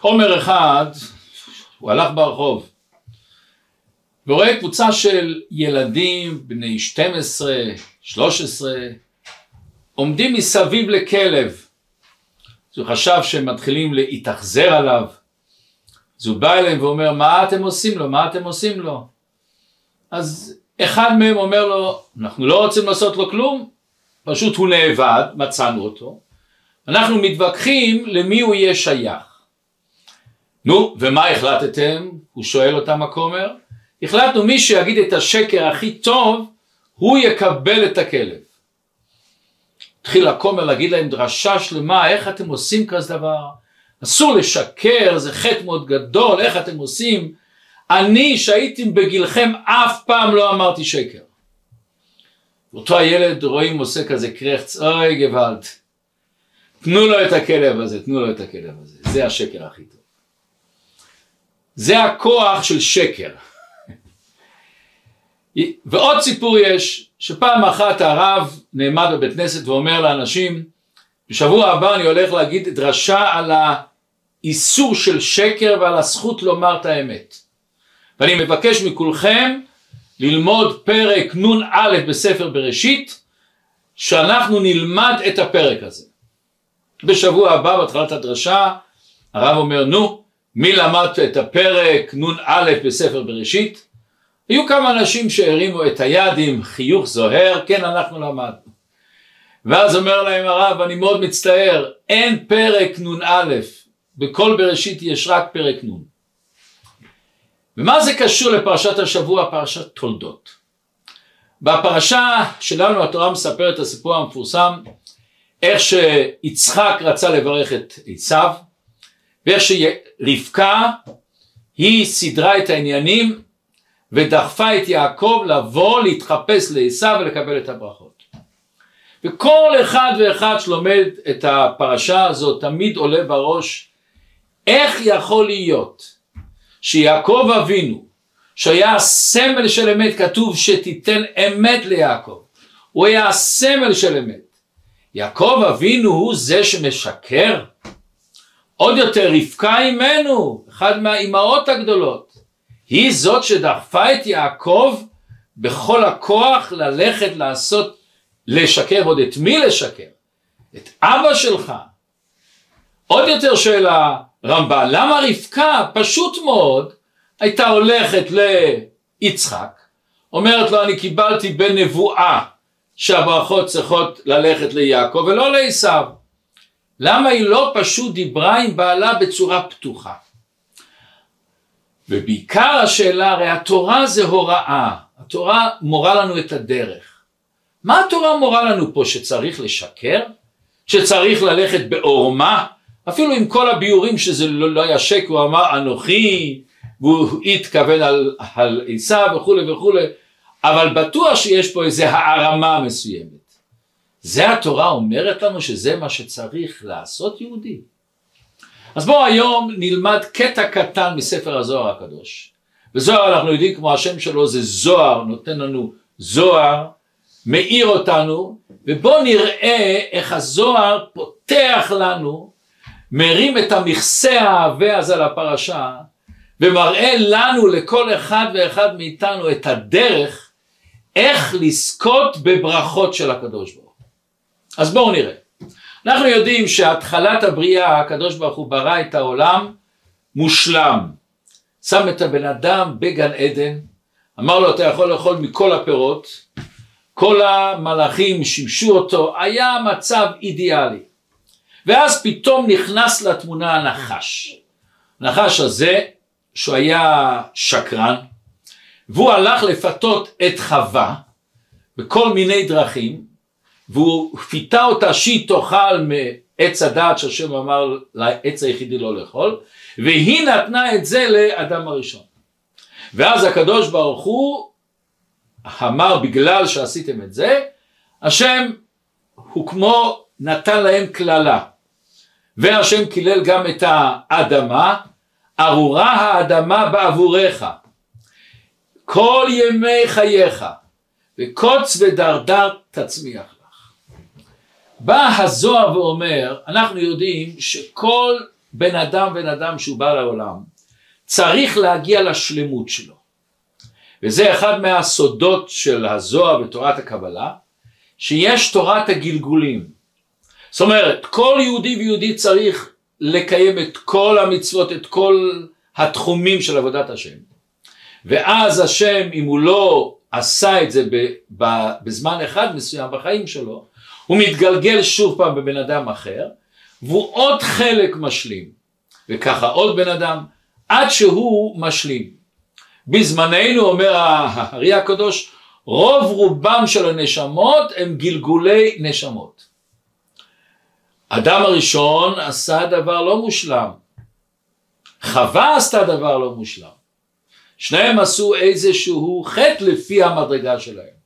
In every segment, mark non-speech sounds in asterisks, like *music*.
עומר אחד, הוא הלך ברחוב, ורואה קבוצה של ילדים בני 12, 13, עומדים מסביב לכלב. הוא חשב שהם מתחילים להתאכזר עליו. אז הוא בא אליהם ואומר, מה אתם עושים לו? מה אתם עושים לו? אז אחד מהם אומר לו, אנחנו לא רוצים לעשות לו כלום, פשוט הוא נאבד, מצאנו אותו. אנחנו מתווכחים למי הוא יהיה שייך. נו, ומה החלטתם? הוא שואל אותם הכומר. החלטנו מי שיגיד את השקר הכי טוב, הוא יקבל את הכלב. התחיל הכומר להגיד להם דרשה שלמה, איך אתם עושים כזה דבר? אסור לשקר, זה חטא מאוד גדול, איך אתם עושים? אני שהייתי בגילכם אף פעם לא אמרתי שקר. אותו הילד רואים עושה כזה קרחץ, אוי גוואלד, תנו לו את הכלב הזה, תנו לו את הכלב הזה, זה השקר הכי טוב. זה הכוח של שקר. ועוד סיפור יש, שפעם אחת הרב נעמד בבית כנסת ואומר לאנשים, בשבוע הבא אני הולך להגיד דרשה על האיסור של שקר ועל הזכות לומר את האמת. ואני מבקש מכולכם ללמוד פרק נ"א בספר בראשית, שאנחנו נלמד את הפרק הזה. בשבוע הבא בהתחלת הדרשה הרב אומר נו מי למד את הפרק נ"א בספר בראשית? היו כמה אנשים שהרימו את היד עם חיוך זוהר, כן אנחנו למדנו. ואז אומר להם הרב, אני מאוד מצטער, אין פרק נ"א, בכל בראשית יש רק פרק נ'. ומה זה קשור לפרשת השבוע, פרשת תולדות? בפרשה שלנו התורה מספרת את הסיפור המפורסם, איך שיצחק רצה לברך את עשיו, ואיך שרבקה היא סידרה את העניינים ודחפה את יעקב לבוא להתחפש לעשו ולקבל את הברכות. וכל אחד ואחד שלומד את הפרשה הזאת תמיד עולה בראש איך יכול להיות שיעקב אבינו שהיה הסמל של אמת כתוב שתיתן אמת ליעקב. הוא היה הסמל של אמת. יעקב אבינו הוא זה שמשקר עוד יותר רבקה אימנו אחד מהאימהות הגדולות היא זאת שדחפה את יעקב בכל הכוח ללכת לעשות, לשקר, עוד את מי לשקר? את אבא שלך. עוד יותר שאלה רמב"ן, למה רבקה פשוט מאוד הייתה הולכת ליצחק, אומרת לו אני קיבלתי בנבואה שהברכות צריכות ללכת ליעקב ולא לעשו. למה היא לא פשוט דיברה עם בעלה בצורה פתוחה? ובעיקר השאלה, הרי התורה זה הוראה, התורה מורה לנו את הדרך. מה התורה מורה לנו פה, שצריך לשקר? שצריך ללכת בעורמה? אפילו עם כל הביאורים שזה לא, לא היה שקר, הוא אמר אנוכי, והוא התכוון על, על עיסה וכולי וכולי, אבל בטוח שיש פה איזה הערמה מסוימת. זה התורה אומרת לנו שזה מה שצריך לעשות יהודי. אז בואו היום נלמד קטע קטן מספר הזוהר הקדוש. וזוהר אנחנו יודעים כמו השם שלו זה זוהר, נותן לנו זוהר, מאיר אותנו, ובואו נראה איך הזוהר פותח לנו, מרים את המכסה העבה הזה לפרשה, ומראה לנו, לכל אחד ואחד מאיתנו, את הדרך איך לזכות בברכות של הקדוש ברוך. אז בואו נראה. אנחנו יודעים שהתחלת הבריאה הקדוש ברוך הוא ברא את העולם מושלם. שם את הבן אדם בגן עדן אמר לו אתה יכול לאכול מכל הפירות. כל המלאכים שימשו אותו היה מצב אידיאלי. ואז פתאום נכנס לתמונה הנחש. הנחש הזה שהוא היה שקרן והוא הלך לפתות את חווה בכל מיני דרכים והוא פיתה אותה שהיא תאכל מעץ הדעת שהשם אמר לעץ היחידי לא לאכול והיא נתנה את זה לאדם הראשון. ואז הקדוש ברוך הוא אמר בגלל שעשיתם את זה השם הוא כמו נתן להם קללה. והשם קילל גם את האדמה ארורה האדמה בעבורך כל ימי חייך וקוץ ודרדר תצמיח בא הזוהר ואומר, אנחנו יודעים שכל בן אדם בן אדם שהוא בא לעולם צריך להגיע לשלמות שלו. וזה אחד מהסודות של הזוהר ותורת הקבלה שיש תורת הגלגולים. זאת אומרת כל יהודי ויהודי צריך לקיים את כל המצוות את כל התחומים של עבודת השם. ואז השם אם הוא לא עשה את זה בזמן אחד מסוים בחיים שלו הוא מתגלגל שוב פעם בבן אדם אחר והוא עוד חלק משלים. וככה עוד בן אדם עד שהוא משלים. בזמננו אומר הארי הקדוש רוב רובם של הנשמות הם גלגולי נשמות. אדם הראשון עשה דבר לא מושלם. חווה עשתה דבר לא מושלם. שניהם עשו איזשהו חטא לפי המדרגה שלהם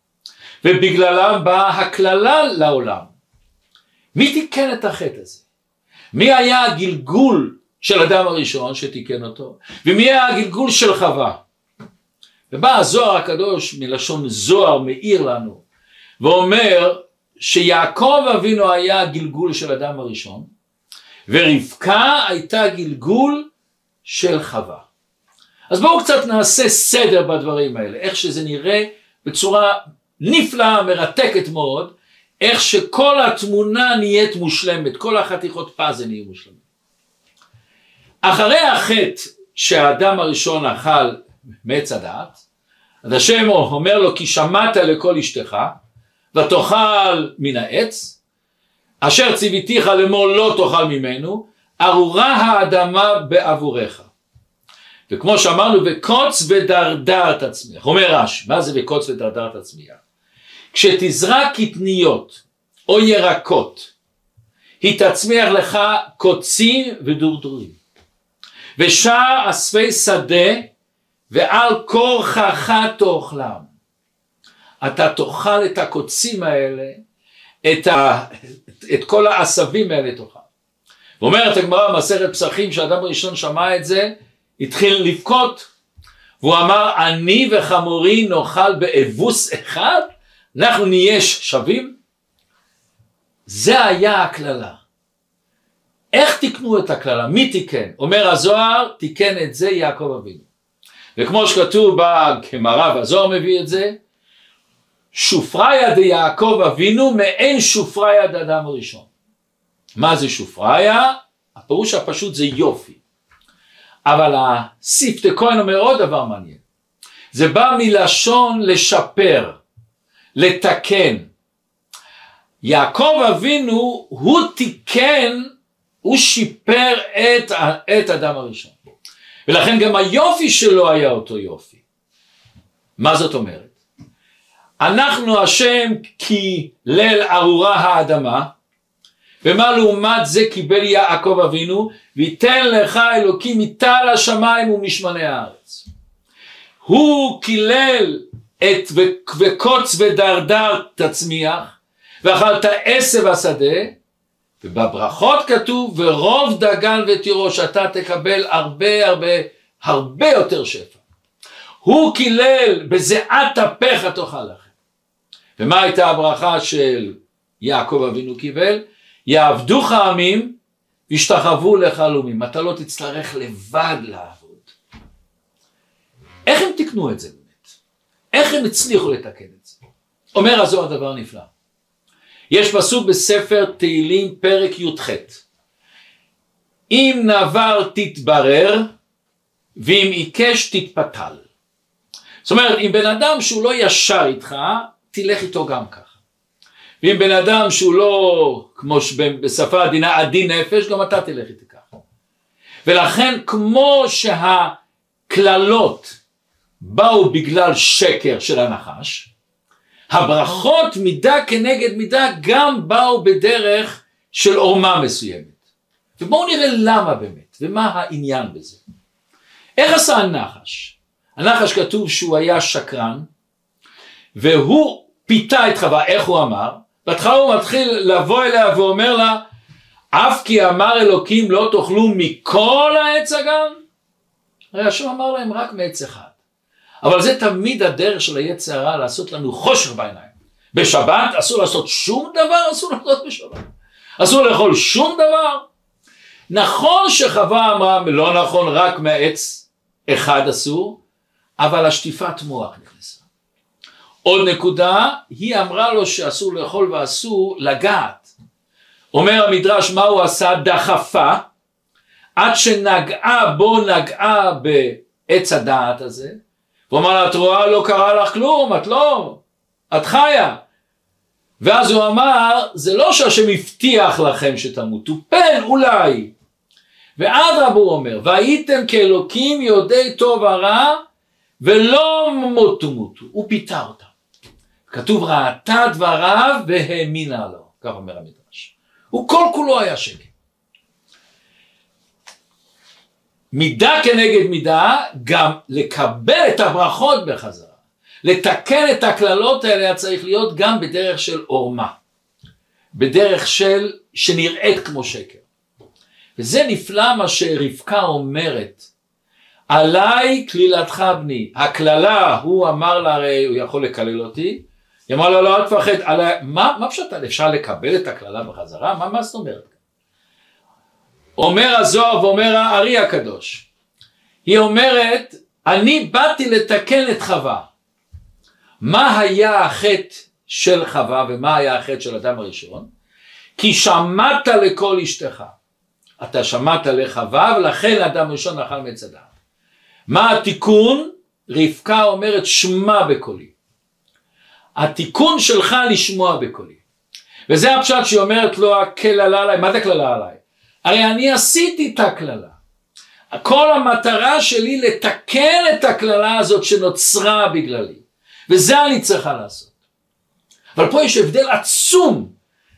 ובגללם באה הקללה לעולם. מי תיקן את החטא הזה? מי היה הגלגול של אדם הראשון שתיקן אותו? ומי היה הגלגול של חווה? ובא הזוהר הקדוש מלשון זוהר מאיר לנו ואומר שיעקב אבינו היה הגלגול של אדם הראשון ורבקה הייתה גלגול של חווה. אז בואו קצת נעשה סדר בדברים האלה איך שזה נראה בצורה נפלאה מרתקת מאוד איך שכל התמונה נהיית מושלמת כל החתיכות פאזל נהיו מושלמות. אחרי החטא שהאדם הראשון אכל מעץ הדעת, אז השם אומר לו כי שמעת לכל אשתך ותאכל מן העץ אשר ציוויתיך לאמור לא תאכל ממנו ארורה האדמה בעבורך. וכמו שאמרנו וקוץ ודרדר תצמיח אומר רש מה זה וקוץ ודרדר תצמיח כשתזרע קטניות או ירקות היא תצמיח לך קוצים ודורדורים ושאר אספי שדה ועל כורחך תאכלם. אתה תאכל את הקוצים האלה, את, ה, את כל העשבים האלה תאכל. ואומרת הגמרא במסכת פסחים שהאדם הראשון שמע את זה, התחיל לבכות, והוא אמר אני וחמורי נאכל באבוס אחד, אנחנו נהיה שווים? זה היה הקללה. איך תיקנו את הקללה? מי תיקן? אומר הזוהר, תיקן את זה יעקב אבינו. וכמו שכתוב בגמרא והזוהר מביא את זה, שופריה דיעקב אבינו מעין שופריה דאדם הראשון. מה זה שופריה? הפירוש הפשוט זה יופי. אבל הסיפטה כהן אומר עוד דבר מעניין. זה בא מלשון לשפר, לתקן. יעקב אבינו הוא תיקן הוא שיפר את, את אדם הראשון. ולכן גם היופי שלו היה אותו יופי. מה זאת אומרת? אנחנו השם כי ליל ארורה האדמה, ומה לעומת זה קיבל יעקב אבינו, ויתן לך אלוקים מטל השמיים ומשמני הארץ. הוא קילל את וקוץ ודרדר תצמיח, ואכלת עשב השדה, ובברכות כתוב ורוב דגן ותירוש אתה תקבל הרבה הרבה הרבה יותר שפע. הוא קילל בזיעת אפיך תאכל לכם. ומה הייתה הברכה של יעקב אבינו קיבל? יעבדוך עמים וישתחוו לך לאומים. אתה לא תצטרך לבד לעבוד. איך הם תיקנו את זה? איך הם הצליחו לתקן את זה? אומר הזוהר דבר נפלא. יש פסוק בספר תהילים פרק י"ח אם נבר תתברר ואם עיקש תתפתל זאת אומרת אם בן אדם שהוא לא ישר איתך תלך איתו גם ככה ואם בן אדם שהוא לא כמו בשפה עדינה עדין נפש גם אתה תלך איתי ככה ולכן כמו שהקללות באו בגלל שקר של הנחש הברכות מידה כנגד מידה גם באו בדרך של עורמה מסוימת. ובואו נראה למה באמת, ומה העניין בזה. איך עשה הנחש? הנחש כתוב שהוא היה שקרן, והוא פיתה את חווה, איך הוא אמר? בהתחלה הוא מתחיל לבוא אליה ואומר לה, אף כי אמר אלוקים לא תאכלו מכל העץ הגן? הרי השם אמר להם רק מעץ אחד. אבל זה תמיד הדרך של היצר הרע לעשות לנו חושך בעיניים. בשבת אסור לעשות שום דבר, אסור לעשות בשבת. אסור לאכול שום דבר. נכון שחווה אמרה לא נכון רק מעץ אחד אסור, אבל השטיפת מוח נכנסה. עוד נקודה, היא אמרה לו שאסור לאכול ואסור לגעת. אומר המדרש מה הוא עשה? דחפה עד שנגעה בו נגעה בעץ הדעת הזה הוא אמר לה את רואה לא קרה לך כלום את לא את חיה. ואז הוא אמר זה לא שהשם הבטיח לכם שתמותו פן אולי. ואדרבה הוא אומר והייתם כאלוקים יודעי טוב ורע ולא מותו מותו. הוא פיתה אותם. כתוב ראתה דבריו והאמינה לו. כך אומר המדרש. הוא כל כולו היה שקר מידה כנגד מידה, גם לקבל את הברכות בחזרה. לתקן את הקללות האלה צריך להיות גם בדרך של עורמה. בדרך של, שנראית כמו שקר. וזה נפלא מה שרבקה אומרת, עליי קללתך בני. הקללה, הוא אמר לה, הרי הוא יכול לקלל אותי, היא אמרה לו, לא, אל תפחד, מה, מה פשוט, אפשר לקבל את הקללה בחזרה? מה, מה זאת אומרת? אומר הזוהר ואומר הארי הקדוש. היא אומרת, אני באתי לתקן את חווה. מה היה החטא של חווה ומה היה החטא של אדם הראשון? כי שמעת לכל אשתך. אתה שמעת לחווה ולכן אדם ראשון אכל הדעת. מה התיקון? רבקה אומרת שמע בקולי. התיקון שלך לשמוע בקולי. וזה הפשט שהיא אומרת לו הקללה עליי, מה זה קללה עליי? הרי אני עשיתי את הקללה. כל המטרה שלי לתקן את הקללה הזאת שנוצרה בגללי. וזה אני צריכה לעשות. אבל פה יש הבדל עצום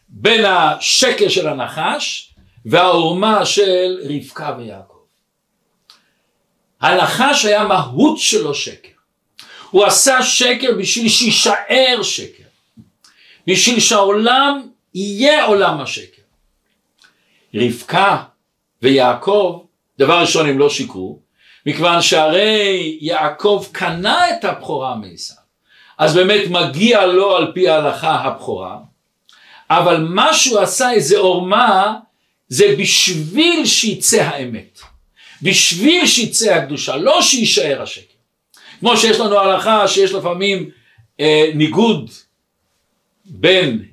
בין השקר של הנחש והעורמה של רבקה ויעקב. הנחש היה מהות שלו שקר. הוא עשה שקר בשביל שיישאר שקר. בשביל שהעולם יהיה עולם השקר. רבקה ויעקב, דבר ראשון הם לא שיקרו, מכיוון שהרי יעקב קנה את הבכורה מעשיו, אז באמת מגיע לו על פי ההלכה הבכורה, אבל מה שהוא עשה איזה עורמה זה בשביל שיצא האמת, בשביל שיצא הקדושה, לא שיישאר השקר. כמו שיש לנו הלכה שיש לפעמים אה, ניגוד בין,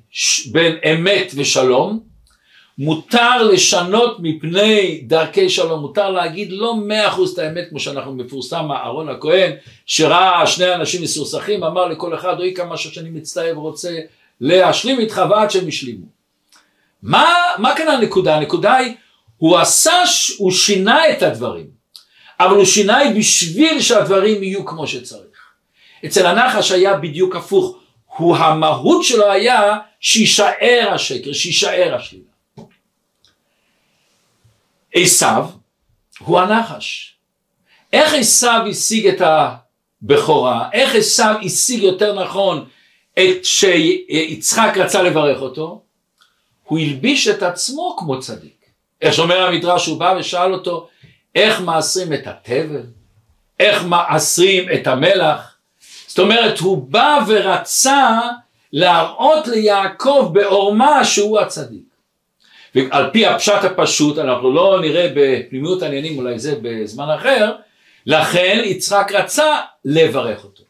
בין אמת ושלום, מותר לשנות מפני דרכי שלום, מותר להגיד לא מאה אחוז את האמת כמו שאנחנו מפורסם אהרון הכהן שראה שני אנשים מסורסכים אמר לכל אחד אוי כמה שאני מצטער ורוצה להשלים איתך ועד שהם השלימו. מה, מה כאן הנקודה? הנקודה היא הוא עשה, הוא שינה את הדברים אבל הוא שינה בשביל שהדברים יהיו כמו שצריך. אצל הנחש היה בדיוק הפוך, הוא המהות שלו היה שיישאר השקר, שיישאר השלילה. עשיו הוא הנחש. איך עשיו השיג את הבכורה? איך עשיו השיג יותר נכון את שיצחק רצה לברך אותו? הוא הלביש את עצמו כמו צדיק. איך שאומר המדרש, הוא בא ושאל אותו איך מעשרים את התבל? איך מעשרים את המלח? זאת אומרת, הוא בא ורצה להראות ליעקב בעורמה שהוא הצדיק. ועל פי הפשט הפשוט אנחנו לא נראה בפנימיות העניינים אולי זה בזמן אחר לכן יצחק רצה לברך אותו.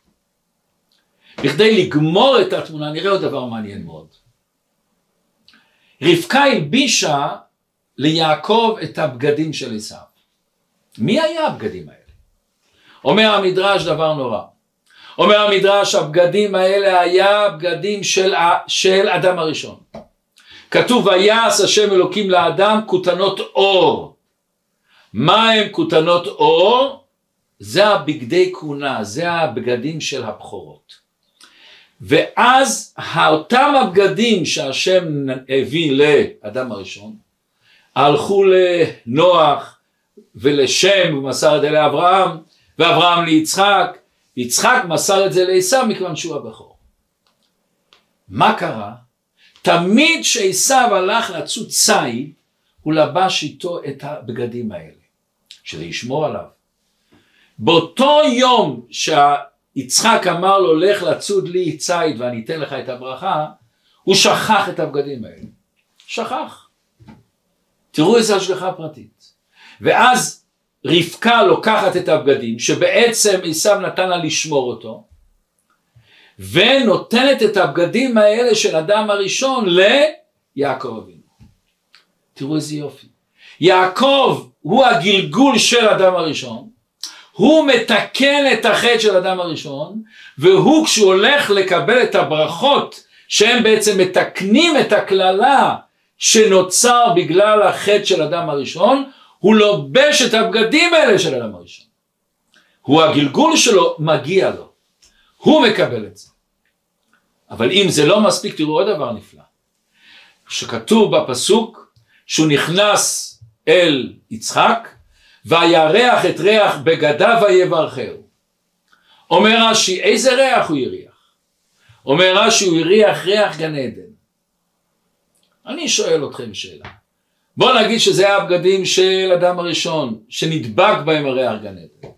בכדי לגמור את התמונה נראה עוד דבר מעניין מאוד. רבקה הלבישה ליעקב את הבגדים של עשיו. מי היה הבגדים האלה? אומר המדרש דבר נורא. אומר המדרש הבגדים האלה היה בגדים של, של אדם הראשון. כתוב ויעש השם אלוקים לאדם כותנות אור. מה הם כותנות אור? זה הבגדי כהונה, זה הבגדים של הבכורות. ואז אותם הבגדים שהשם הביא לאדם הראשון, הלכו לנוח ולשם ומסר את זה לאברהם, ואברהם ליצחק, יצחק מסר את זה לעשו מכיוון שהוא הבכור. מה קרה? תמיד שעשיו הלך לצוד ציד, הוא לבש איתו את הבגדים האלה, שזה ישמור עליו. באותו יום שיצחק אמר לו לך לצוד לי ציד ואני אתן לך את הברכה, הוא שכח את הבגדים האלה. שכח. תראו איזה השגחה פרטית. ואז רבקה לוקחת את הבגדים שבעצם עשיו נתן לה לשמור אותו ונותנת את הבגדים האלה של אדם הראשון ליעקב אבינו. תראו איזה יופי. יעקב הוא הגלגול של אדם הראשון, הוא מתקן את החטא של אדם הראשון, והוא כשהוא הולך לקבל את הברכות שהם בעצם מתקנים את הקללה שנוצר בגלל החטא של אדם הראשון, הוא לובש את הבגדים האלה של אדם הראשון. הוא הגלגול שלו, מגיע לו. הוא מקבל את זה. אבל אם זה לא מספיק, תראו עוד דבר נפלא. שכתוב בפסוק שהוא נכנס אל יצחק, וירח את ריח בגדיו ויברכהו. אומר רש"י, איזה ריח הוא הריח? אומר רש"י, הוא הריח ריח גן עדן. אני שואל אתכם שאלה. בוא נגיד שזה היה הבגדים של אדם הראשון, שנדבק בהם הריח גן עדן.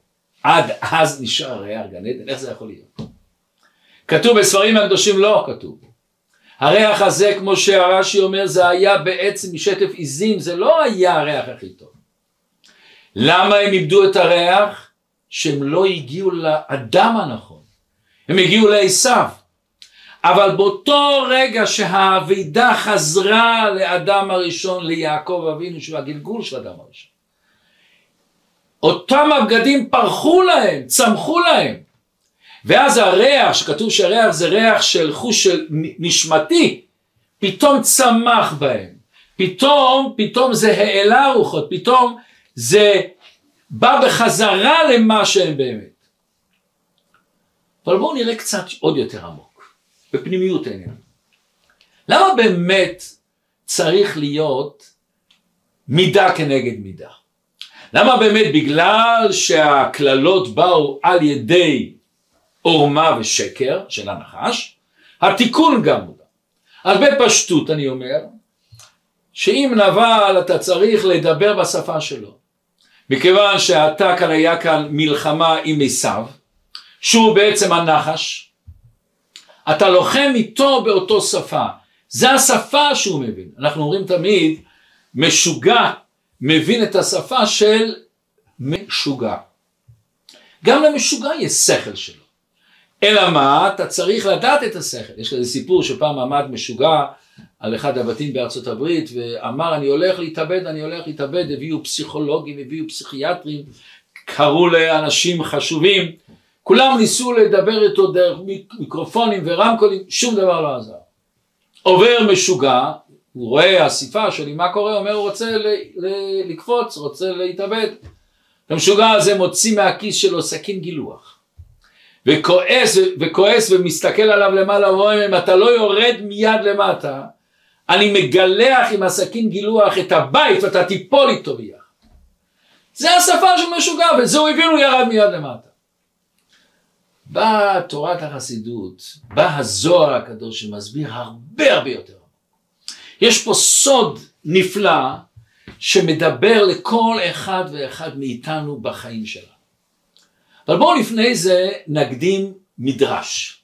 עד אז נשאר ריח גן עדן, איך זה יכול להיות? כתוב בספרים הקדושים לא כתוב. הריח הזה כמו שהרש"י אומר זה היה בעצם משטף עיזים זה לא היה הריח הכי טוב. למה הם איבדו את הריח? שהם לא הגיעו לאדם הנכון. הם הגיעו לעשיו. אבל באותו רגע שהאבידה חזרה לאדם הראשון, ליעקב אבינו, שהוא הגלגול של אדם הראשון, אותם הבגדים פרחו להם, צמחו להם. ואז הריח, שכתוב שהריח זה ריח של חוש של נשמתי, פתאום צמח בהם. פתאום, פתאום זה העלה רוחות, פתאום זה בא בחזרה למה שהם באמת. אבל בואו נראה קצת עוד יותר עמוק, בפנימיות העניין. למה באמת צריך להיות מידה כנגד מידה? למה באמת בגלל שהקללות באו על ידי עורמה ושקר של הנחש, התיקון גם הוא. אז בפשטות אני אומר, שאם נבל אתה צריך לדבר בשפה שלו, מכיוון שאתה כאן היה כאן מלחמה עם עשיו, שהוא בעצם הנחש, אתה לוחם איתו באותו שפה, זה השפה שהוא מבין, אנחנו אומרים תמיד משוגע מבין את השפה של משוגע, גם למשוגע יש שכל שלו אלא מה? אתה צריך לדעת את השכל. יש כזה סיפור שפעם עמד משוגע על אחד הבתים בארצות הברית ואמר אני הולך להתאבד, אני הולך להתאבד, הביאו פסיכולוגים, הביאו פסיכיאטרים, קראו לאנשים חשובים, כולם ניסו לדבר איתו דרך מיקרופונים ורמקולים, שום דבר לא עזר. עובר משוגע, הוא רואה אסיפה שלי, מה קורה? אומר הוא רוצה לקפוץ, רוצה להתאבד. המשוגע הזה מוציא מהכיס שלו סכין גילוח. וכועס, וכועס ומסתכל עליו למעלה ואומר אם אתה לא יורד מיד למטה אני מגלח עם הסכין גילוח את הבית ואתה תיפול איתו ביחד. זה השפה של משוגע וזה הוא הבין הוא ירד מיד למטה. באה תורת החסידות, בא הזוהר הקדוש שמסביר הרבה הרבה יותר. יש פה סוד נפלא שמדבר לכל אחד ואחד מאיתנו בחיים שלנו. אבל בואו לפני זה נקדים מדרש.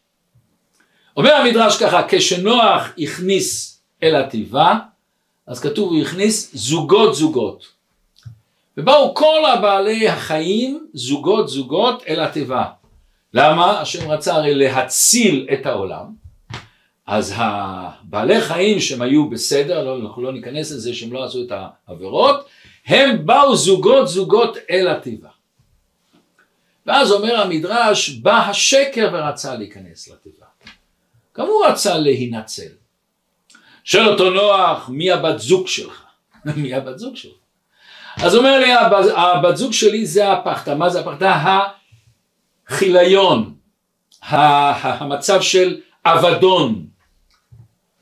אומר המדרש ככה, כשנוח הכניס אל התיבה, אז כתוב הוא הכניס זוגות זוגות. ובאו כל הבעלי החיים זוגות זוגות אל התיבה. למה? השם רצה הרי להציל את העולם. אז הבעלי חיים שהם היו בסדר, לא, אנחנו לא ניכנס לזה שהם לא עשו את העבירות, הם באו זוגות זוגות אל התיבה. ואז אומר המדרש, בא השקר ורצה להיכנס לתיבה. גם הוא רצה להינצל. שואל אותו נוח, מי הבת זוג שלך? *laughs* מי הבת זוג שלך? אז אומר לי, הבת זוג שלי זה הפחתה. מה זה הפחתה? הכיליון, המצב של אבדון.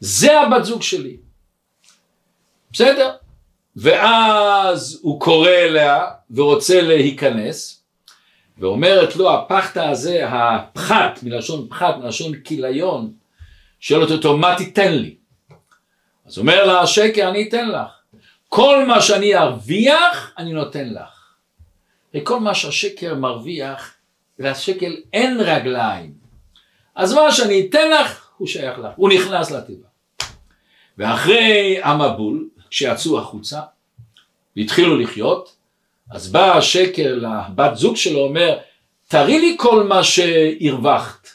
זה הבת זוג שלי. בסדר? ואז הוא קורא אליה ורוצה להיכנס, ואומרת לו הפחתה הזה, הפחת, מלשון פחת, מלשון כיליון, שואלת אותו מה תיתן לי? אז אומר לה השקר אני אתן לך, כל מה שאני ארוויח אני נותן לך. וכל מה שהשקר מרוויח, לשקל אין רגליים. אז מה שאני אתן לך, הוא שייך לך, הוא נכנס לתיבה. ואחרי המבול, כשיצאו החוצה, והתחילו לחיות, אז בא השקר לבת זוג שלו, אומר, תראי לי כל מה שהרווחת,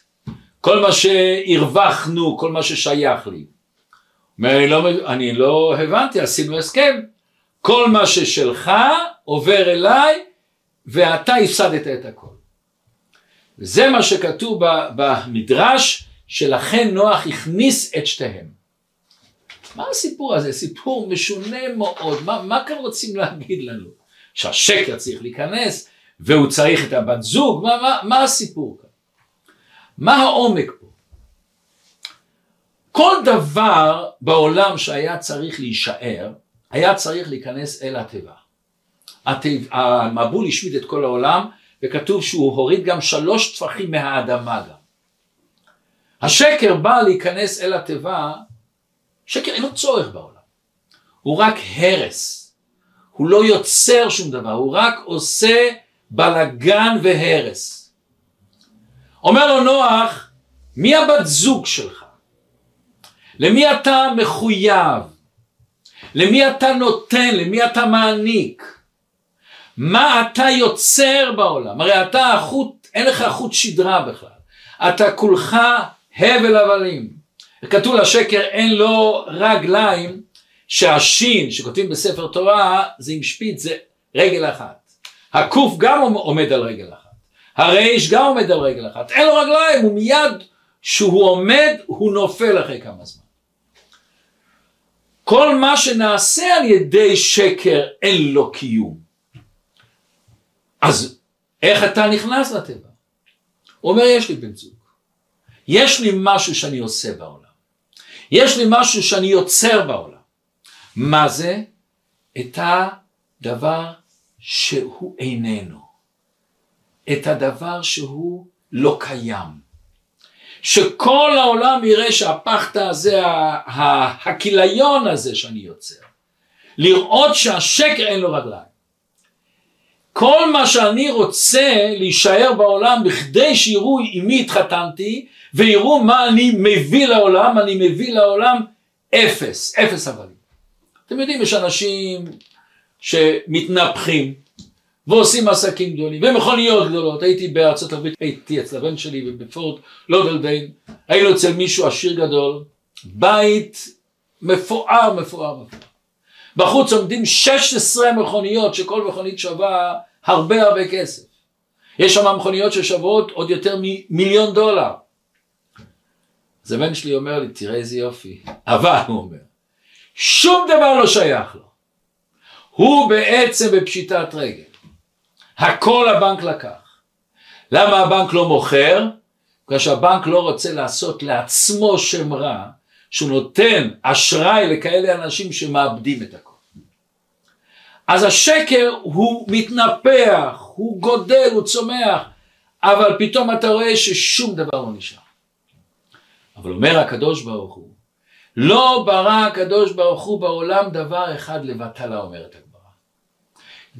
כל מה שהרווחנו, כל מה ששייך לי. אומר, אני לא, אני לא הבנתי, עשינו הסכם, כל מה ששלך עובר אליי ואתה הפסדת את הכל. וזה מה שכתוב במדרש, שלכן נוח הכניס את שתיהם. מה הסיפור הזה? סיפור משונה מאוד, מה, מה כאן רוצים להגיד לנו? שהשקר צריך להיכנס והוא צריך את הבת זוג, מה, מה, מה הסיפור כאן? מה העומק פה? כל דבר בעולם שהיה צריך להישאר, היה צריך להיכנס אל התיבה. המבול השמיד את כל העולם, וכתוב שהוא הוריד גם שלוש טפחים מהאדמה גם. השקר בא להיכנס אל התיבה, שקר אין לו צורך בעולם. הוא רק הרס. הוא לא יוצר שום דבר, הוא רק עושה בלגן והרס. אומר לו נוח, מי הבת זוג שלך? למי אתה מחויב? למי אתה נותן? למי אתה מעניק? מה אתה יוצר בעולם? הרי אתה החוט, אין לך חוט שדרה בכלל. אתה כולך הבל הבלים. כתוב לשקר אין לו רגליים, שהשין שכותבים בספר תורה זה עם שפיץ זה רגל אחת. הקוף גם עומד על רגל אחת. הריש גם עומד על רגל אחת. אין לו רגליים, הוא מיד שהוא עומד הוא נופל אחרי כמה זמן. כל מה שנעשה על ידי שקר אין לו קיום. אז איך אתה נכנס לטבע? הוא אומר יש לי בן זוג, יש לי משהו שאני עושה בעולם, יש לי משהו שאני יוצר בעולם. מה זה? את הדבר שהוא איננו, את הדבר שהוא לא קיים. שכל העולם יראה שהפחתה הזה, הכיליון הזה שאני יוצר, לראות שהשקר אין לו רגליים. כל מה שאני רוצה להישאר בעולם בכדי שיראו עם מי התחתנתי ויראו מה אני מביא לעולם, אני מביא לעולם אפס, אפס אבלים. אתם יודעים, יש אנשים שמתנפחים ועושים עסקים גדולים ומכוניות גדולות. הייתי בארצות הברית, הייתי אצל הבן שלי בפורט לודלדיין, היינו אצל מישהו עשיר גדול, בית מפואר, מפואר, מפואר. בחוץ עומדים 16 מכוניות שכל מכונית שווה הרבה הרבה כסף. יש שם מכוניות ששוות עוד יותר ממיליון דולר. אז הבן שלי אומר לי, תראה איזה יופי. אבל, הוא אומר, שום דבר לא שייך לו. הוא בעצם בפשיטת רגל. הכל הבנק לקח. למה הבנק לא מוכר? בגלל שהבנק לא רוצה לעשות לעצמו שם רע, שהוא נותן אשראי לכאלה אנשים שמאבדים את הכל. אז השקר הוא מתנפח, הוא גודל, הוא צומח, אבל פתאום אתה רואה ששום דבר לא נשאר. אבל אומר הקדוש ברוך הוא, לא ברא הקדוש ברוך הוא בעולם דבר אחד לבטלה אומרת הגמרא.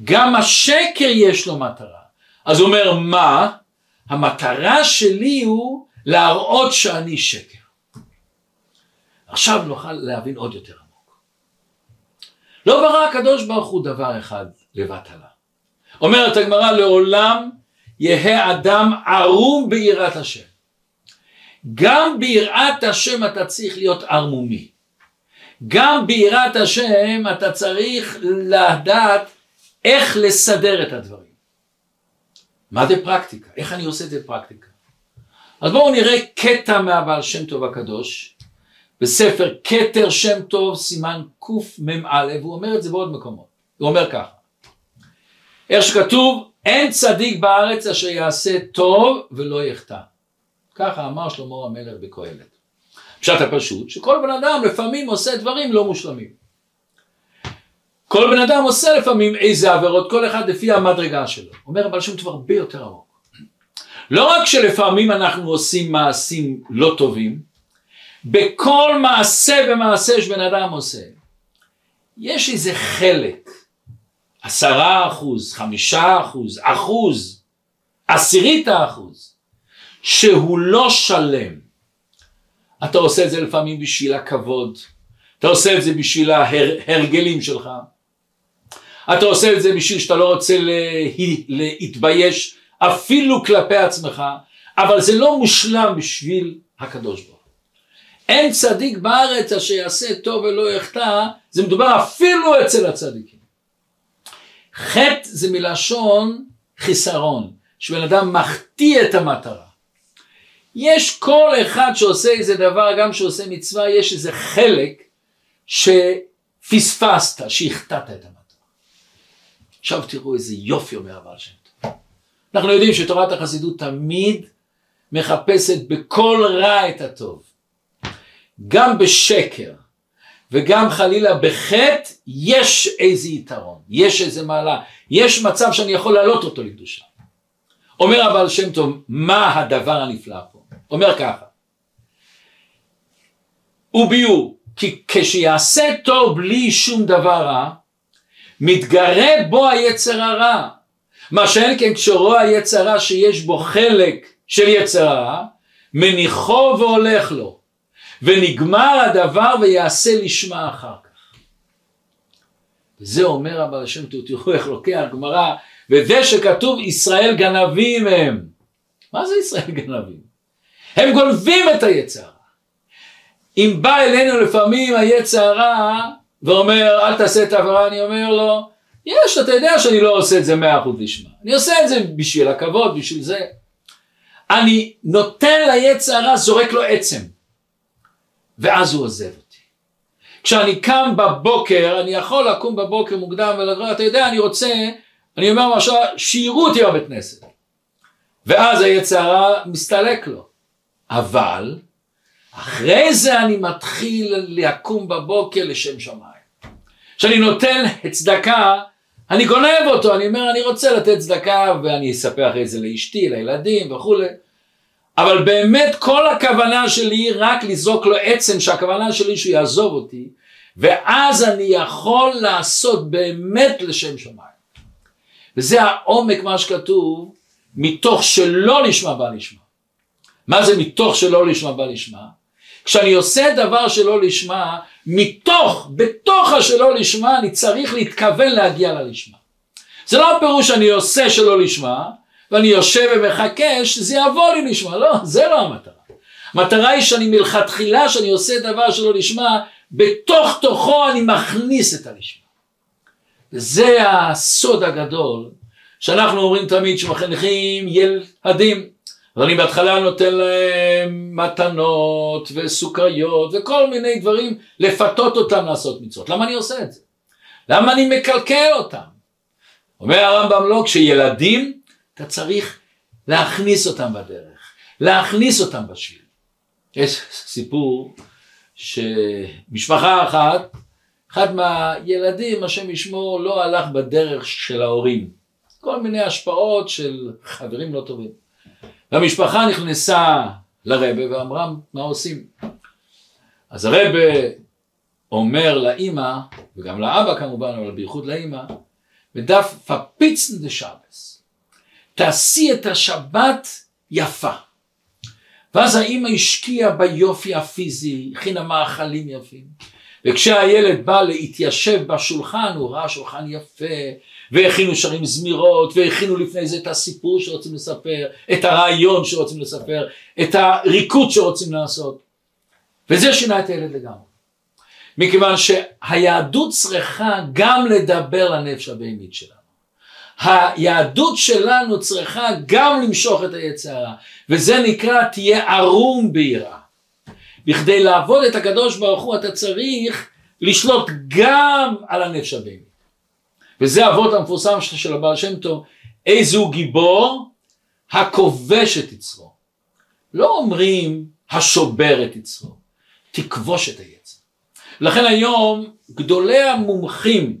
גם השקר יש לו מטרה. אז הוא אומר מה? המטרה שלי הוא להראות שאני שקר. עכשיו נוכל להבין עוד יותר. לא ברא הקדוש ברוך הוא דבר אחד לבטלה. אומרת הגמרא לעולם יהא אדם ערום ביראת השם. גם ביראת השם אתה צריך להיות ערמומי. גם ביראת השם אתה צריך לדעת איך לסדר את הדברים. מה זה פרקטיקה? איך אני עושה את זה פרקטיקה? אז בואו נראה קטע מהבעל שם טוב הקדוש בספר כתר שם טוב סימן קמ"א והוא אומר את זה בעוד מקומות הוא אומר ככה איך שכתוב אין צדיק בארץ אשר יעשה טוב ולא יחטא ככה אמר שלמה המלך בקהלת. פשט הפשוט שכל בן אדם לפעמים עושה דברים לא מושלמים. כל בן אדם עושה לפעמים איזה עבירות כל אחד לפי המדרגה שלו. אומר אבל שם טוב הרבה יותר עמוק. לא רק שלפעמים אנחנו עושים מעשים לא טובים בכל מעשה ומעשה שבן אדם עושה, יש איזה חלק, עשרה אחוז, חמישה אחוז, אחוז, עשירית האחוז, שהוא לא שלם. אתה עושה את זה לפעמים בשביל הכבוד, אתה עושה את זה בשביל ההרגלים שלך, אתה עושה את זה בשביל שאתה לא רוצה להתבייש אפילו כלפי עצמך, אבל זה לא מושלם בשביל הקדוש ברוך הוא. אין צדיק בארץ אשר יעשה טוב ולא יחטא, זה מדובר אפילו אצל הצדיקים. חטא זה מלשון חיסרון, שבן אדם מחטיא את המטרה. יש כל אחד שעושה איזה דבר, גם שעושה מצווה, יש איזה חלק שפספסת, שהחטאת את המטרה. עכשיו תראו איזה יופי אומר הבעל שם. אנחנו יודעים שתורת החסידות תמיד מחפשת בכל רע את הטוב. גם בשקר וגם חלילה בחטא יש איזה יתרון, יש איזה מעלה, יש מצב שאני יכול להעלות אותו לקדושה. אומר הבעל שם טוב, מה הדבר הנפלא פה? אומר ככה, וביור, כי כשיעשה טוב בלי שום דבר רע, מתגרה בו היצר הרע. מה שאין כן כשרואה היצר הרע שיש בו חלק של יצר הרע, מניחו והולך לו, ונגמר הדבר ויעשה לשמה אחר כך. וזה אומר הבעל השם תראו איך לוקח גמרא, וזה שכתוב ישראל גנבים הם. מה זה ישראל גנבים? הם גונבים את היצר. אם בא אלינו לפעמים היצר הרע ואומר אל תעשה את העבירה, אני אומר לו, יש, אתה יודע שאני לא עושה את זה מאה אחוז לשמה. אני עושה את זה בשביל הכבוד, בשביל זה. אני נותן ליצר הרע, זורק לו עצם. ואז הוא עוזב אותי. כשאני קם בבוקר, אני יכול לקום בבוקר מוקדם ולומר, אתה יודע, אני רוצה, אני אומר משהו, שיראו אותי בבית כנסת. ואז היצר הרע מסתלק לו. אבל אחרי זה אני מתחיל לקום בבוקר לשם שמיים. כשאני נותן צדקה, אני גונב אותו, אני אומר אני רוצה לתת צדקה ואני אספר אחרי זה לאשתי, לילדים וכולי. אבל באמת כל הכוונה שלי היא רק לזרוק לו עצם שהכוונה שלי שהוא יעזוב אותי ואז אני יכול לעשות באמת לשם שמיים. וזה העומק מה שכתוב מתוך שלא לשמה בא לשמה. מה זה מתוך שלא לשמה בא לשמה? כשאני עושה דבר שלא לשמה, מתוך, בתוך השלא לשמה, אני צריך להתכוון להגיע ללשמה. זה לא הפירוש שאני עושה שלא לשמה, ואני יושב ומחכה שזה יבוא לי לשמה, לא, זה לא המטרה. המטרה היא שאני מלכתחילה, שאני עושה דבר שלא לשמה, בתוך תוכו אני מכניס את הלשמה. וזה הסוד הגדול שאנחנו אומרים תמיד שמחנכים ילדים אז אני בהתחלה נותן להם מתנות וסוכריות וכל מיני דברים לפתות אותם לעשות מצוות. למה אני עושה את זה? למה אני מקלקל אותם? אומר הרמב"ם לא, כשילדים אתה צריך להכניס אותם בדרך, להכניס אותם בשביל. יש סיפור שמשפחה אחת, אחד מהילדים, השם ישמור, לא הלך בדרך של ההורים. כל מיני השפעות של חברים לא טובים. והמשפחה נכנסה לרבה ואמרה מה עושים. אז הרבה אומר לאימא וגם לאבא כמובן אבל בייחוד לאימא ודף פפיצן דה שבס תעשי את השבת יפה ואז האימא השקיעה ביופי הפיזי הכינה מאכלים יפים וכשהילד בא להתיישב בשולחן הוא ראה שולחן יפה והכינו שרים זמירות, והכינו לפני זה את הסיפור שרוצים לספר, את הרעיון שרוצים לספר, את הריקוד שרוצים לעשות. וזה שינה את הילד לגמרי. מכיוון שהיהדות צריכה גם לדבר לנפש הבהמית שלנו. היהדות שלנו צריכה גם למשוך את היצרה, וזה נקרא תהיה ערום ביראה. בכדי לעבוד את הקדוש ברוך הוא אתה צריך לשלוט גם על הנפש הבהמית. וזה אבות המפורסם של הבעל שם טוב, איזה הוא גיבור? הכובש את יצרו. לא אומרים השובר את יצרו, תכבוש את היצר. לכן היום גדולי המומחים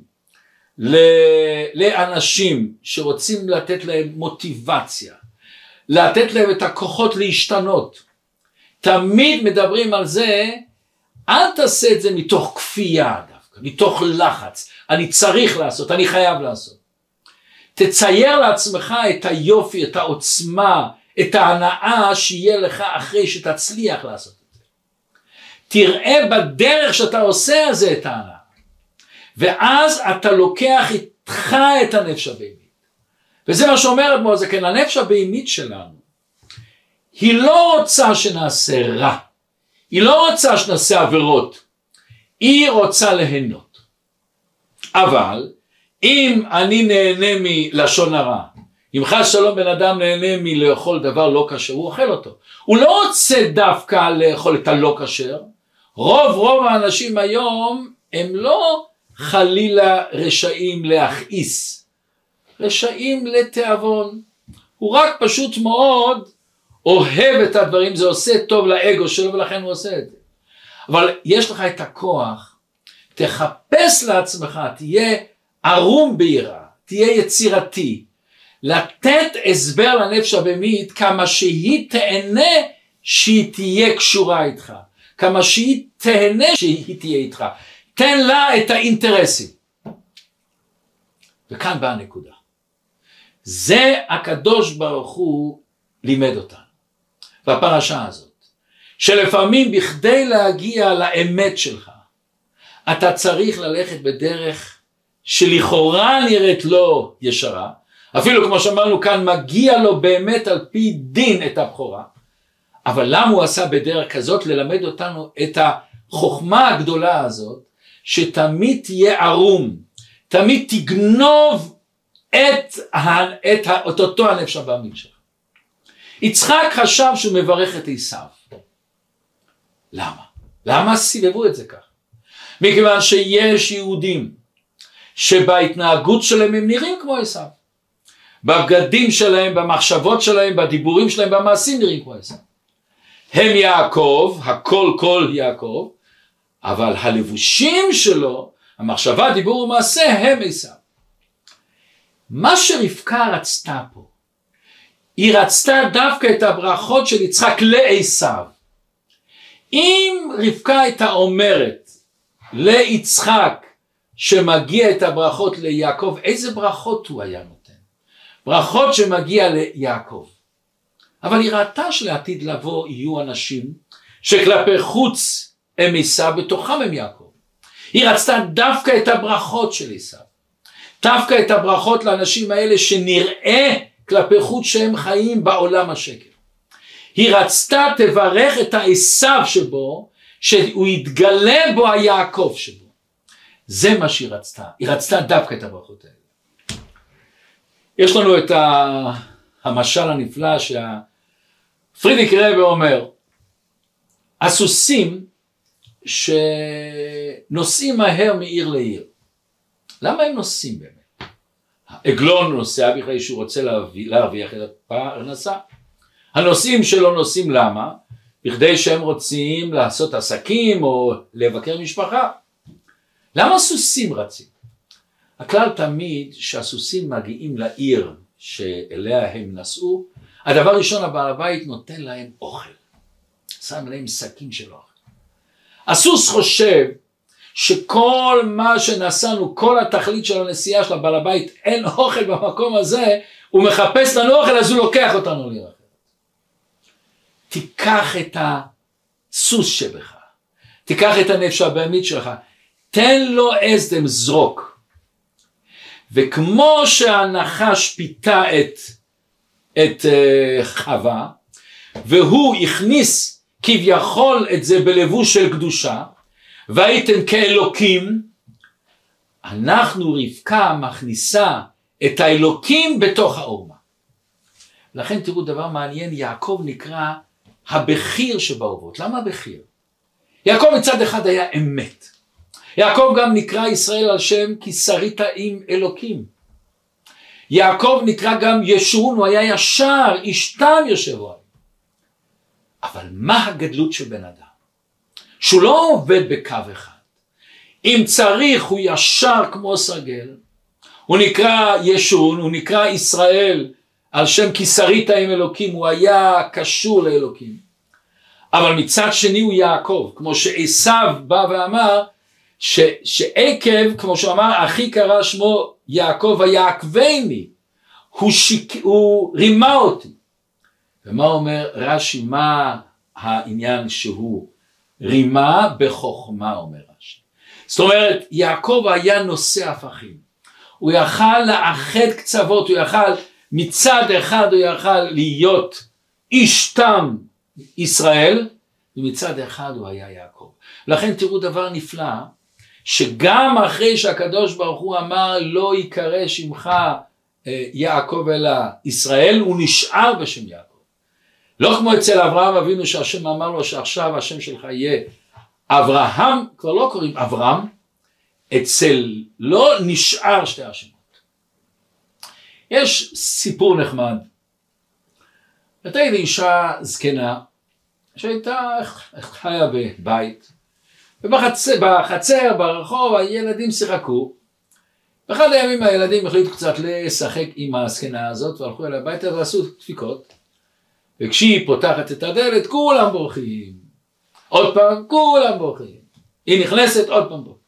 לאנשים שרוצים לתת להם מוטיבציה, לתת להם את הכוחות להשתנות, תמיד מדברים על זה, אל תעשה את זה מתוך כפייה מתוך לחץ, אני צריך לעשות, אני חייב לעשות. תצייר לעצמך את היופי, את העוצמה, את ההנאה שיהיה לך אחרי שתצליח לעשות את זה. תראה בדרך שאתה עושה זה את ההנאה. ואז אתה לוקח פיתחה את הנפש הבהמית. וזה מה שאומר אדמו"ר זקן, הנפש הבהמית שלנו, היא לא רוצה שנעשה רע, היא לא רוצה שנעשה עבירות, היא רוצה ליהנות. אבל אם אני נהנה מלשון הרע, אם חס שלום בן אדם נהנה מלאכול דבר לא כשר, הוא אוכל אותו. הוא לא רוצה דווקא לאכול את הלא כשר. רוב רוב האנשים היום הם לא חלילה רשעים להכעיס, רשעים לתיאבון. הוא רק פשוט מאוד אוהב את הדברים, זה עושה טוב לאגו שלו ולכן הוא עושה את זה. אבל יש לך את הכוח, תחפש לעצמך, תהיה ערום ביראה, תהיה יצירתי, לתת הסבר לנפש הבהמית כמה שהיא תהנה שהיא תהיה קשורה איתך, כמה שהיא תהנה שהיא תהיה איתך, תן לה את האינטרסים. וכאן באה הנקודה. זה הקדוש ברוך הוא לימד אותנו, בפרשה הזאת, שלפעמים בכדי להגיע לאמת שלך, אתה צריך ללכת בדרך שלכאורה נראית לא ישרה, אפילו כמו שאמרנו כאן, מגיע לו באמת על פי דין את הבכורה. אבל למה הוא עשה בדרך כזאת? ללמד אותנו את החוכמה הגדולה הזאת, שתמיד תהיה ערום, תמיד תגנוב את, את, את אותו הנפש הבאמין שלך. יצחק חשב שהוא מברך את עשיו. למה? למה סיבבו את זה כך? מכיוון שיש יהודים שבהתנהגות שלהם הם נראים כמו עשיו. בבגדים שלהם, במחשבות שלהם, בדיבורים שלהם, במעשים נראים כמו עשיו. הם יעקב, הכל כל יעקב, אבל הלבושים שלו, המחשבה, דיבור ומעשה, הם עשיו. מה שרבקה רצתה פה, היא רצתה דווקא את הברכות של יצחק לעשיו. אם רבקה הייתה אומרת ליצחק שמגיע את הברכות ליעקב, איזה ברכות הוא היה נותן? ברכות שמגיע ליעקב. אבל היא ראתה שלעתיד לבוא יהיו אנשים שכלפי חוץ הם עשיו, בתוכם הם יעקב. היא רצתה דווקא את הברכות של עשיו. דווקא את הברכות לאנשים האלה שנראה כלפי חוץ שהם חיים בעולם השקר. היא רצתה תברך את העשיו שבו, שהוא יתגלה בו היעקב שבו. זה מה שהיא רצתה, היא רצתה דווקא את הברכות האלה. יש לנו את המשל הנפלא שהפרידיק רבי אומר, הסוסים שנוסעים מהר מעיר לעיר, למה הם נוסעים באמת? עגלון נוסע בכלל שהוא רוצה להרוויח את הפרנסה. הנוסעים שלו נוסעים למה? בכדי שהם רוצים לעשות עסקים או לבקר משפחה. למה סוסים רצים? הכלל תמיד שהסוסים מגיעים לעיר שאליה הם נסעו, הדבר ראשון הבעל הבית נותן להם אוכל, שם להם שקים של אוכל. הסוס חושב שכל מה שנסענו, כל התכלית של הנסיעה של הבעל הבית, אין אוכל במקום הזה, הוא מחפש לנו אוכל אז הוא לוקח אותנו לעיר אחרת. תיקח את הסוס שבך, תיקח את הנפש הבהמית שלך, תן לו אסדם זרוק. וכמו שהנחש פיתה את, את uh, חווה, והוא הכניס כביכול את זה בלבוש של קדושה, והייתם כאלוקים, אנחנו רבקה מכניסה את האלוקים בתוך האומה. לכן תראו דבר מעניין, יעקב נקרא הבכיר שבאובות. למה הבכיר? יעקב מצד אחד היה אמת. יעקב גם נקרא ישראל על שם כי שרית עם אלוקים. יעקב נקרא גם ישורון, הוא היה ישר, איש תם יושב עליו. אבל מה הגדלות של בן אדם? שהוא לא עובד בקו אחד. אם צריך הוא ישר כמו סרגל, הוא נקרא ישורון, הוא נקרא ישראל על שם כי שרית עם אלוקים, הוא היה קשור לאלוקים. אבל מצד שני הוא יעקב, כמו שעשו בא ואמר, ש, שעקב, כמו שהוא אמר, אחי קרא שמו יעקב ויעקבני, הוא, שיק, הוא רימה אותי. ומה אומר רש"י, מה העניין שהוא רימה בחוכמה, אומר רש"י. זאת אומרת, יעקב היה נושא הפכים. הוא יכל לאחד קצוות, הוא יכל מצד אחד הוא יכל להיות איש תם ישראל, ומצד אחד הוא היה יעקב. לכן תראו דבר נפלא, שגם אחרי שהקדוש ברוך הוא אמר לא ייקרא שמך אה, יעקב אלא ישראל, הוא נשאר בשם יעקב. לא כמו אצל אברהם אבינו שהשם אמר לו שעכשיו השם שלך יהיה אברהם, כבר לא קוראים אברהם, אצל לא נשאר שתי השמות. יש סיפור נחמד. הייתה לי אישה זקנה שהייתה חיה בבית ובחצר, בחצר, ברחוב, הילדים שיחקו. באחד הימים הילדים החליטו קצת לשחק עם הזקנה הזאת והלכו אליה הביתה ועשו דפיקות. וכשהיא פותחת את הדלת כולם בורחים. עוד פעם כולם בורחים. היא נכנסת עוד פעם בורחים.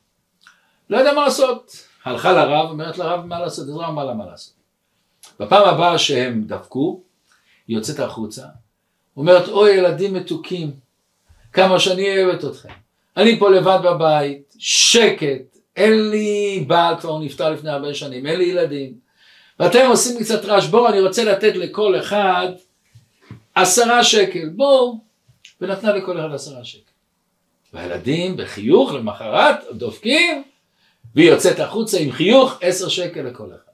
לא יודע מה לעשות. הלכה לרב, אומרת לרב מה לעשות, עזרה אמרה לה מה לעשות. בפעם הבאה שהם דפקו, היא יוצאת החוצה, אומרת אוי ילדים מתוקים, כמה שאני אוהבת אתכם. אני פה לבד בבית, שקט, אין לי בעל, כבר הוא נפטר לפני הרבה שנים, אין לי ילדים. ואתם עושים לי קצת רעש, בואו אני רוצה לתת לכל אחד עשרה שקל, בואו. ונתנה לכל אחד עשרה שקל. והילדים בחיוך למחרת דופקים, והיא יוצאת החוצה עם חיוך עשר שקל לכל אחד.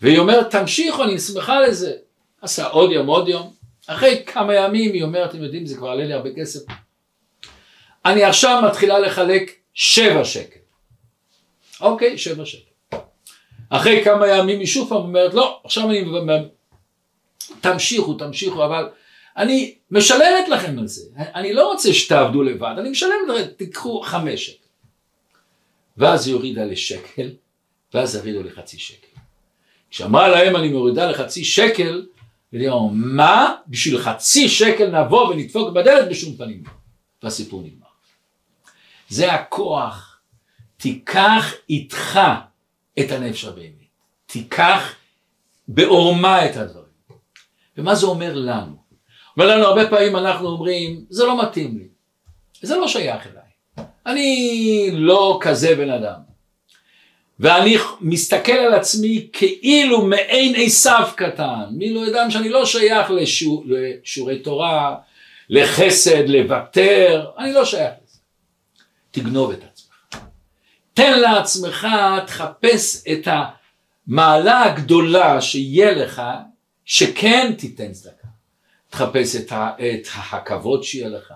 והיא אומרת תמשיכו אני שמחה לזה. עשה עוד יום עוד יום. אחרי כמה ימים היא אומרת אתם יודעים זה כבר עלה לי הרבה כסף. אני עכשיו מתחילה לחלק שבע שקל. אוקיי, שבע שקל. אחרי כמה ימים היא שוב פעם אומרת, לא, עכשיו אני... תמשיכו, תמשיכו, אבל אני משלמת לכם על זה. אני לא רוצה שתעבדו לבד, אני משלמת לכם, תיקחו חמש שקל. ואז היא הורידה לשקל, ואז הורידו לחצי שקל. כשאמרה להם אני מורידה לחצי שקל, וליאור, מה? בשביל חצי שקל נבוא ונדפוק בדלת בשום פנים. והסיפור נגמר. זה הכוח. תיקח איתך את הנפש הבאמת. תיקח בעורמה את הדברים. ומה זה אומר לנו? אומר לנו הרבה פעמים אנחנו אומרים, זה לא מתאים לי. זה לא שייך אליי. אני לא כזה בן אדם. ואני מסתכל על עצמי כאילו מעין עשיו קטן, מילו אדם שאני לא שייך לשור, לשיעורי תורה, לחסד, לוותר, אני לא שייך לזה. תגנוב את עצמך. תן לעצמך, תחפש את המעלה הגדולה שיהיה לך, שכן תיתן צדקה. תחפש את, ה, את הכבוד שיהיה לך,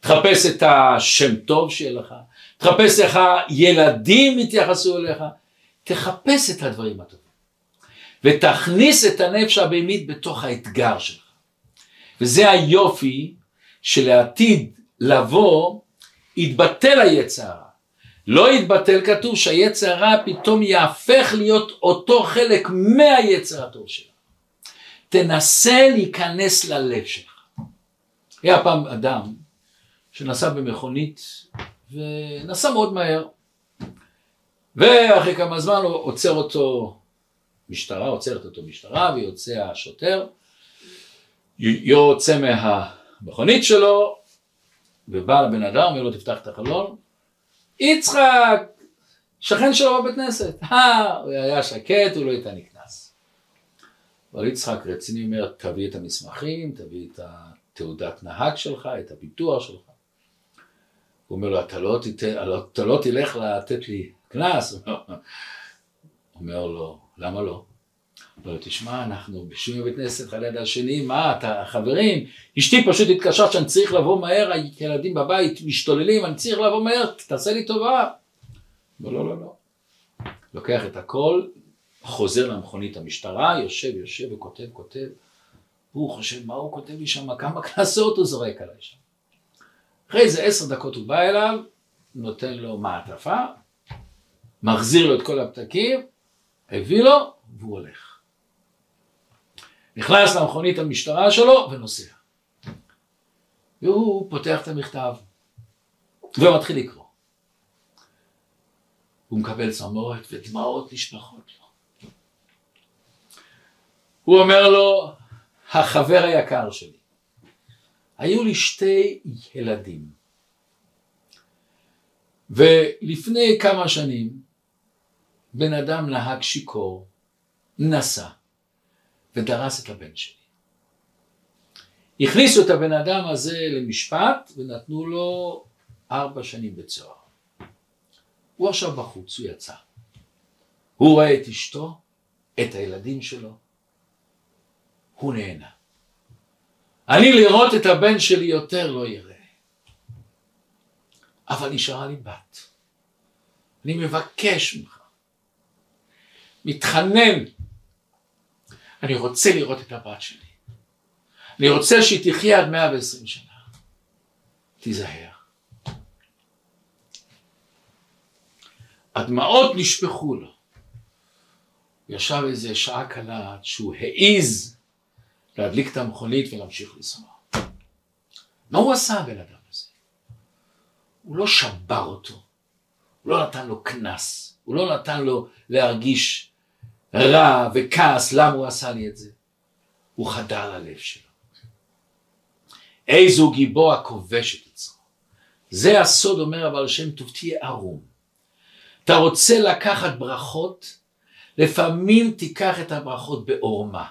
תחפש את השם טוב שיהיה לך, תחפש איך הילדים יתייחסו אליך, תחפש את הדברים הטובים ותכניס את הנפש הבהמית בתוך האתגר שלך. וזה היופי שלעתיד לבוא יתבטל היצר הרע. לא יתבטל כתוב שהיצר הרע פתאום יהפך להיות אותו חלק מהיצר הטוב שלך. תנסה להיכנס ללב שלך. היה פעם אדם שנסע במכונית ונסע מאוד מהר ואחרי כמה זמן הוא עוצר אותו משטרה, עוצרת אותו משטרה ויוצא השוטר, יוצא מהמכונית שלו ובא לבן אדם, אומר לו תפתח את החלון, יצחק, שכן שלו בבית כנסת, *laughs* אה, הוא היה שקט, הוא לא הייתה נקנס. אבל יצחק רציני אומר, תביא את המסמכים, תביא את התעודת נהג שלך, את הביטוח שלך. הוא אומר לו, אתה לא, אתה לא תלך לתת לי קנס. אומר לו, למה לא? אומר לו, תשמע, אנחנו בשום בית כנסת אחד ליד השני, מה, אתה חברים, אשתי פשוט התקשרה שאני צריך לבוא מהר, הילדים בבית משתוללים, אני צריך לבוא מהר, תעשה לי טובה. אומר לא, לא, לא. לוקח את הכל, חוזר למכונית המשטרה, יושב, יושב וכותב, כותב. והוא חושב, מה הוא כותב לי שם, כמה קנסות הוא זורק עליי שם. אחרי איזה עשר דקות הוא בא אליו, נותן לו מעטפה, מחזיר לו את כל הפתקים, הביא לו, והוא הולך. נכנס למכונית המשטרה שלו ונוסע. והוא פותח את המכתב ומתחיל לקרוא. הוא מקבל צמרת ודמעות נשפכות לו. הוא אומר לו, החבר היקר שלי, היו לי שתי ילדים, ולפני כמה שנים בן אדם נהג שיכור, נסע, ודרס את הבן שלי. הכניסו את הבן אדם הזה למשפט ונתנו לו ארבע שנים בצוהר. הוא עכשיו בחוץ, הוא יצא. הוא רואה את אשתו, את הילדים שלו, הוא נהנה. אני לראות את הבן שלי יותר לא יראה. אבל נשארה לי בת. אני מבקש ממך, מתחנן, אני רוצה לראות את הבת שלי. אני רוצה שהיא תחיה עד 120 שנה. תיזהר. הדמעות נשפכו לו. ישב איזה שעה קלה עד שהוא העיז להדליק את המכונית ולהמשיך לנסוע. מה הוא עשה הבן אדם הזה? הוא לא שבר אותו, הוא לא נתן לו קנס, הוא לא נתן לו להרגיש רע וכעס למה הוא עשה לי את זה. הוא חדר ללב שלו. איזו גיבור הכובש את עצמו. זה הסוד אומר אבל שם טוב תהיה ערום. אתה רוצה לקחת ברכות, לפעמים תיקח את הברכות בעורמה.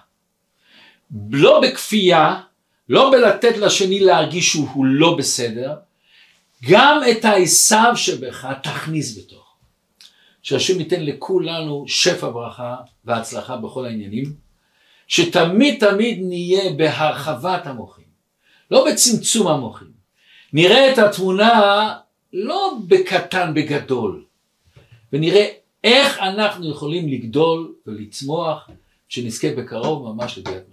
לא בכפייה, לא בלתת לשני להרגיש שהוא לא בסדר, גם את העשיו שבך תכניס בתוך. שהשם ייתן לכולנו שפע ברכה והצלחה בכל העניינים, שתמיד תמיד נהיה בהרחבת המוחים, לא בצמצום המוחים. נראה את התמונה לא בקטן, בגדול, ונראה איך אנחנו יכולים לגדול ולצמוח, שנזכה בקרוב ממש לביאת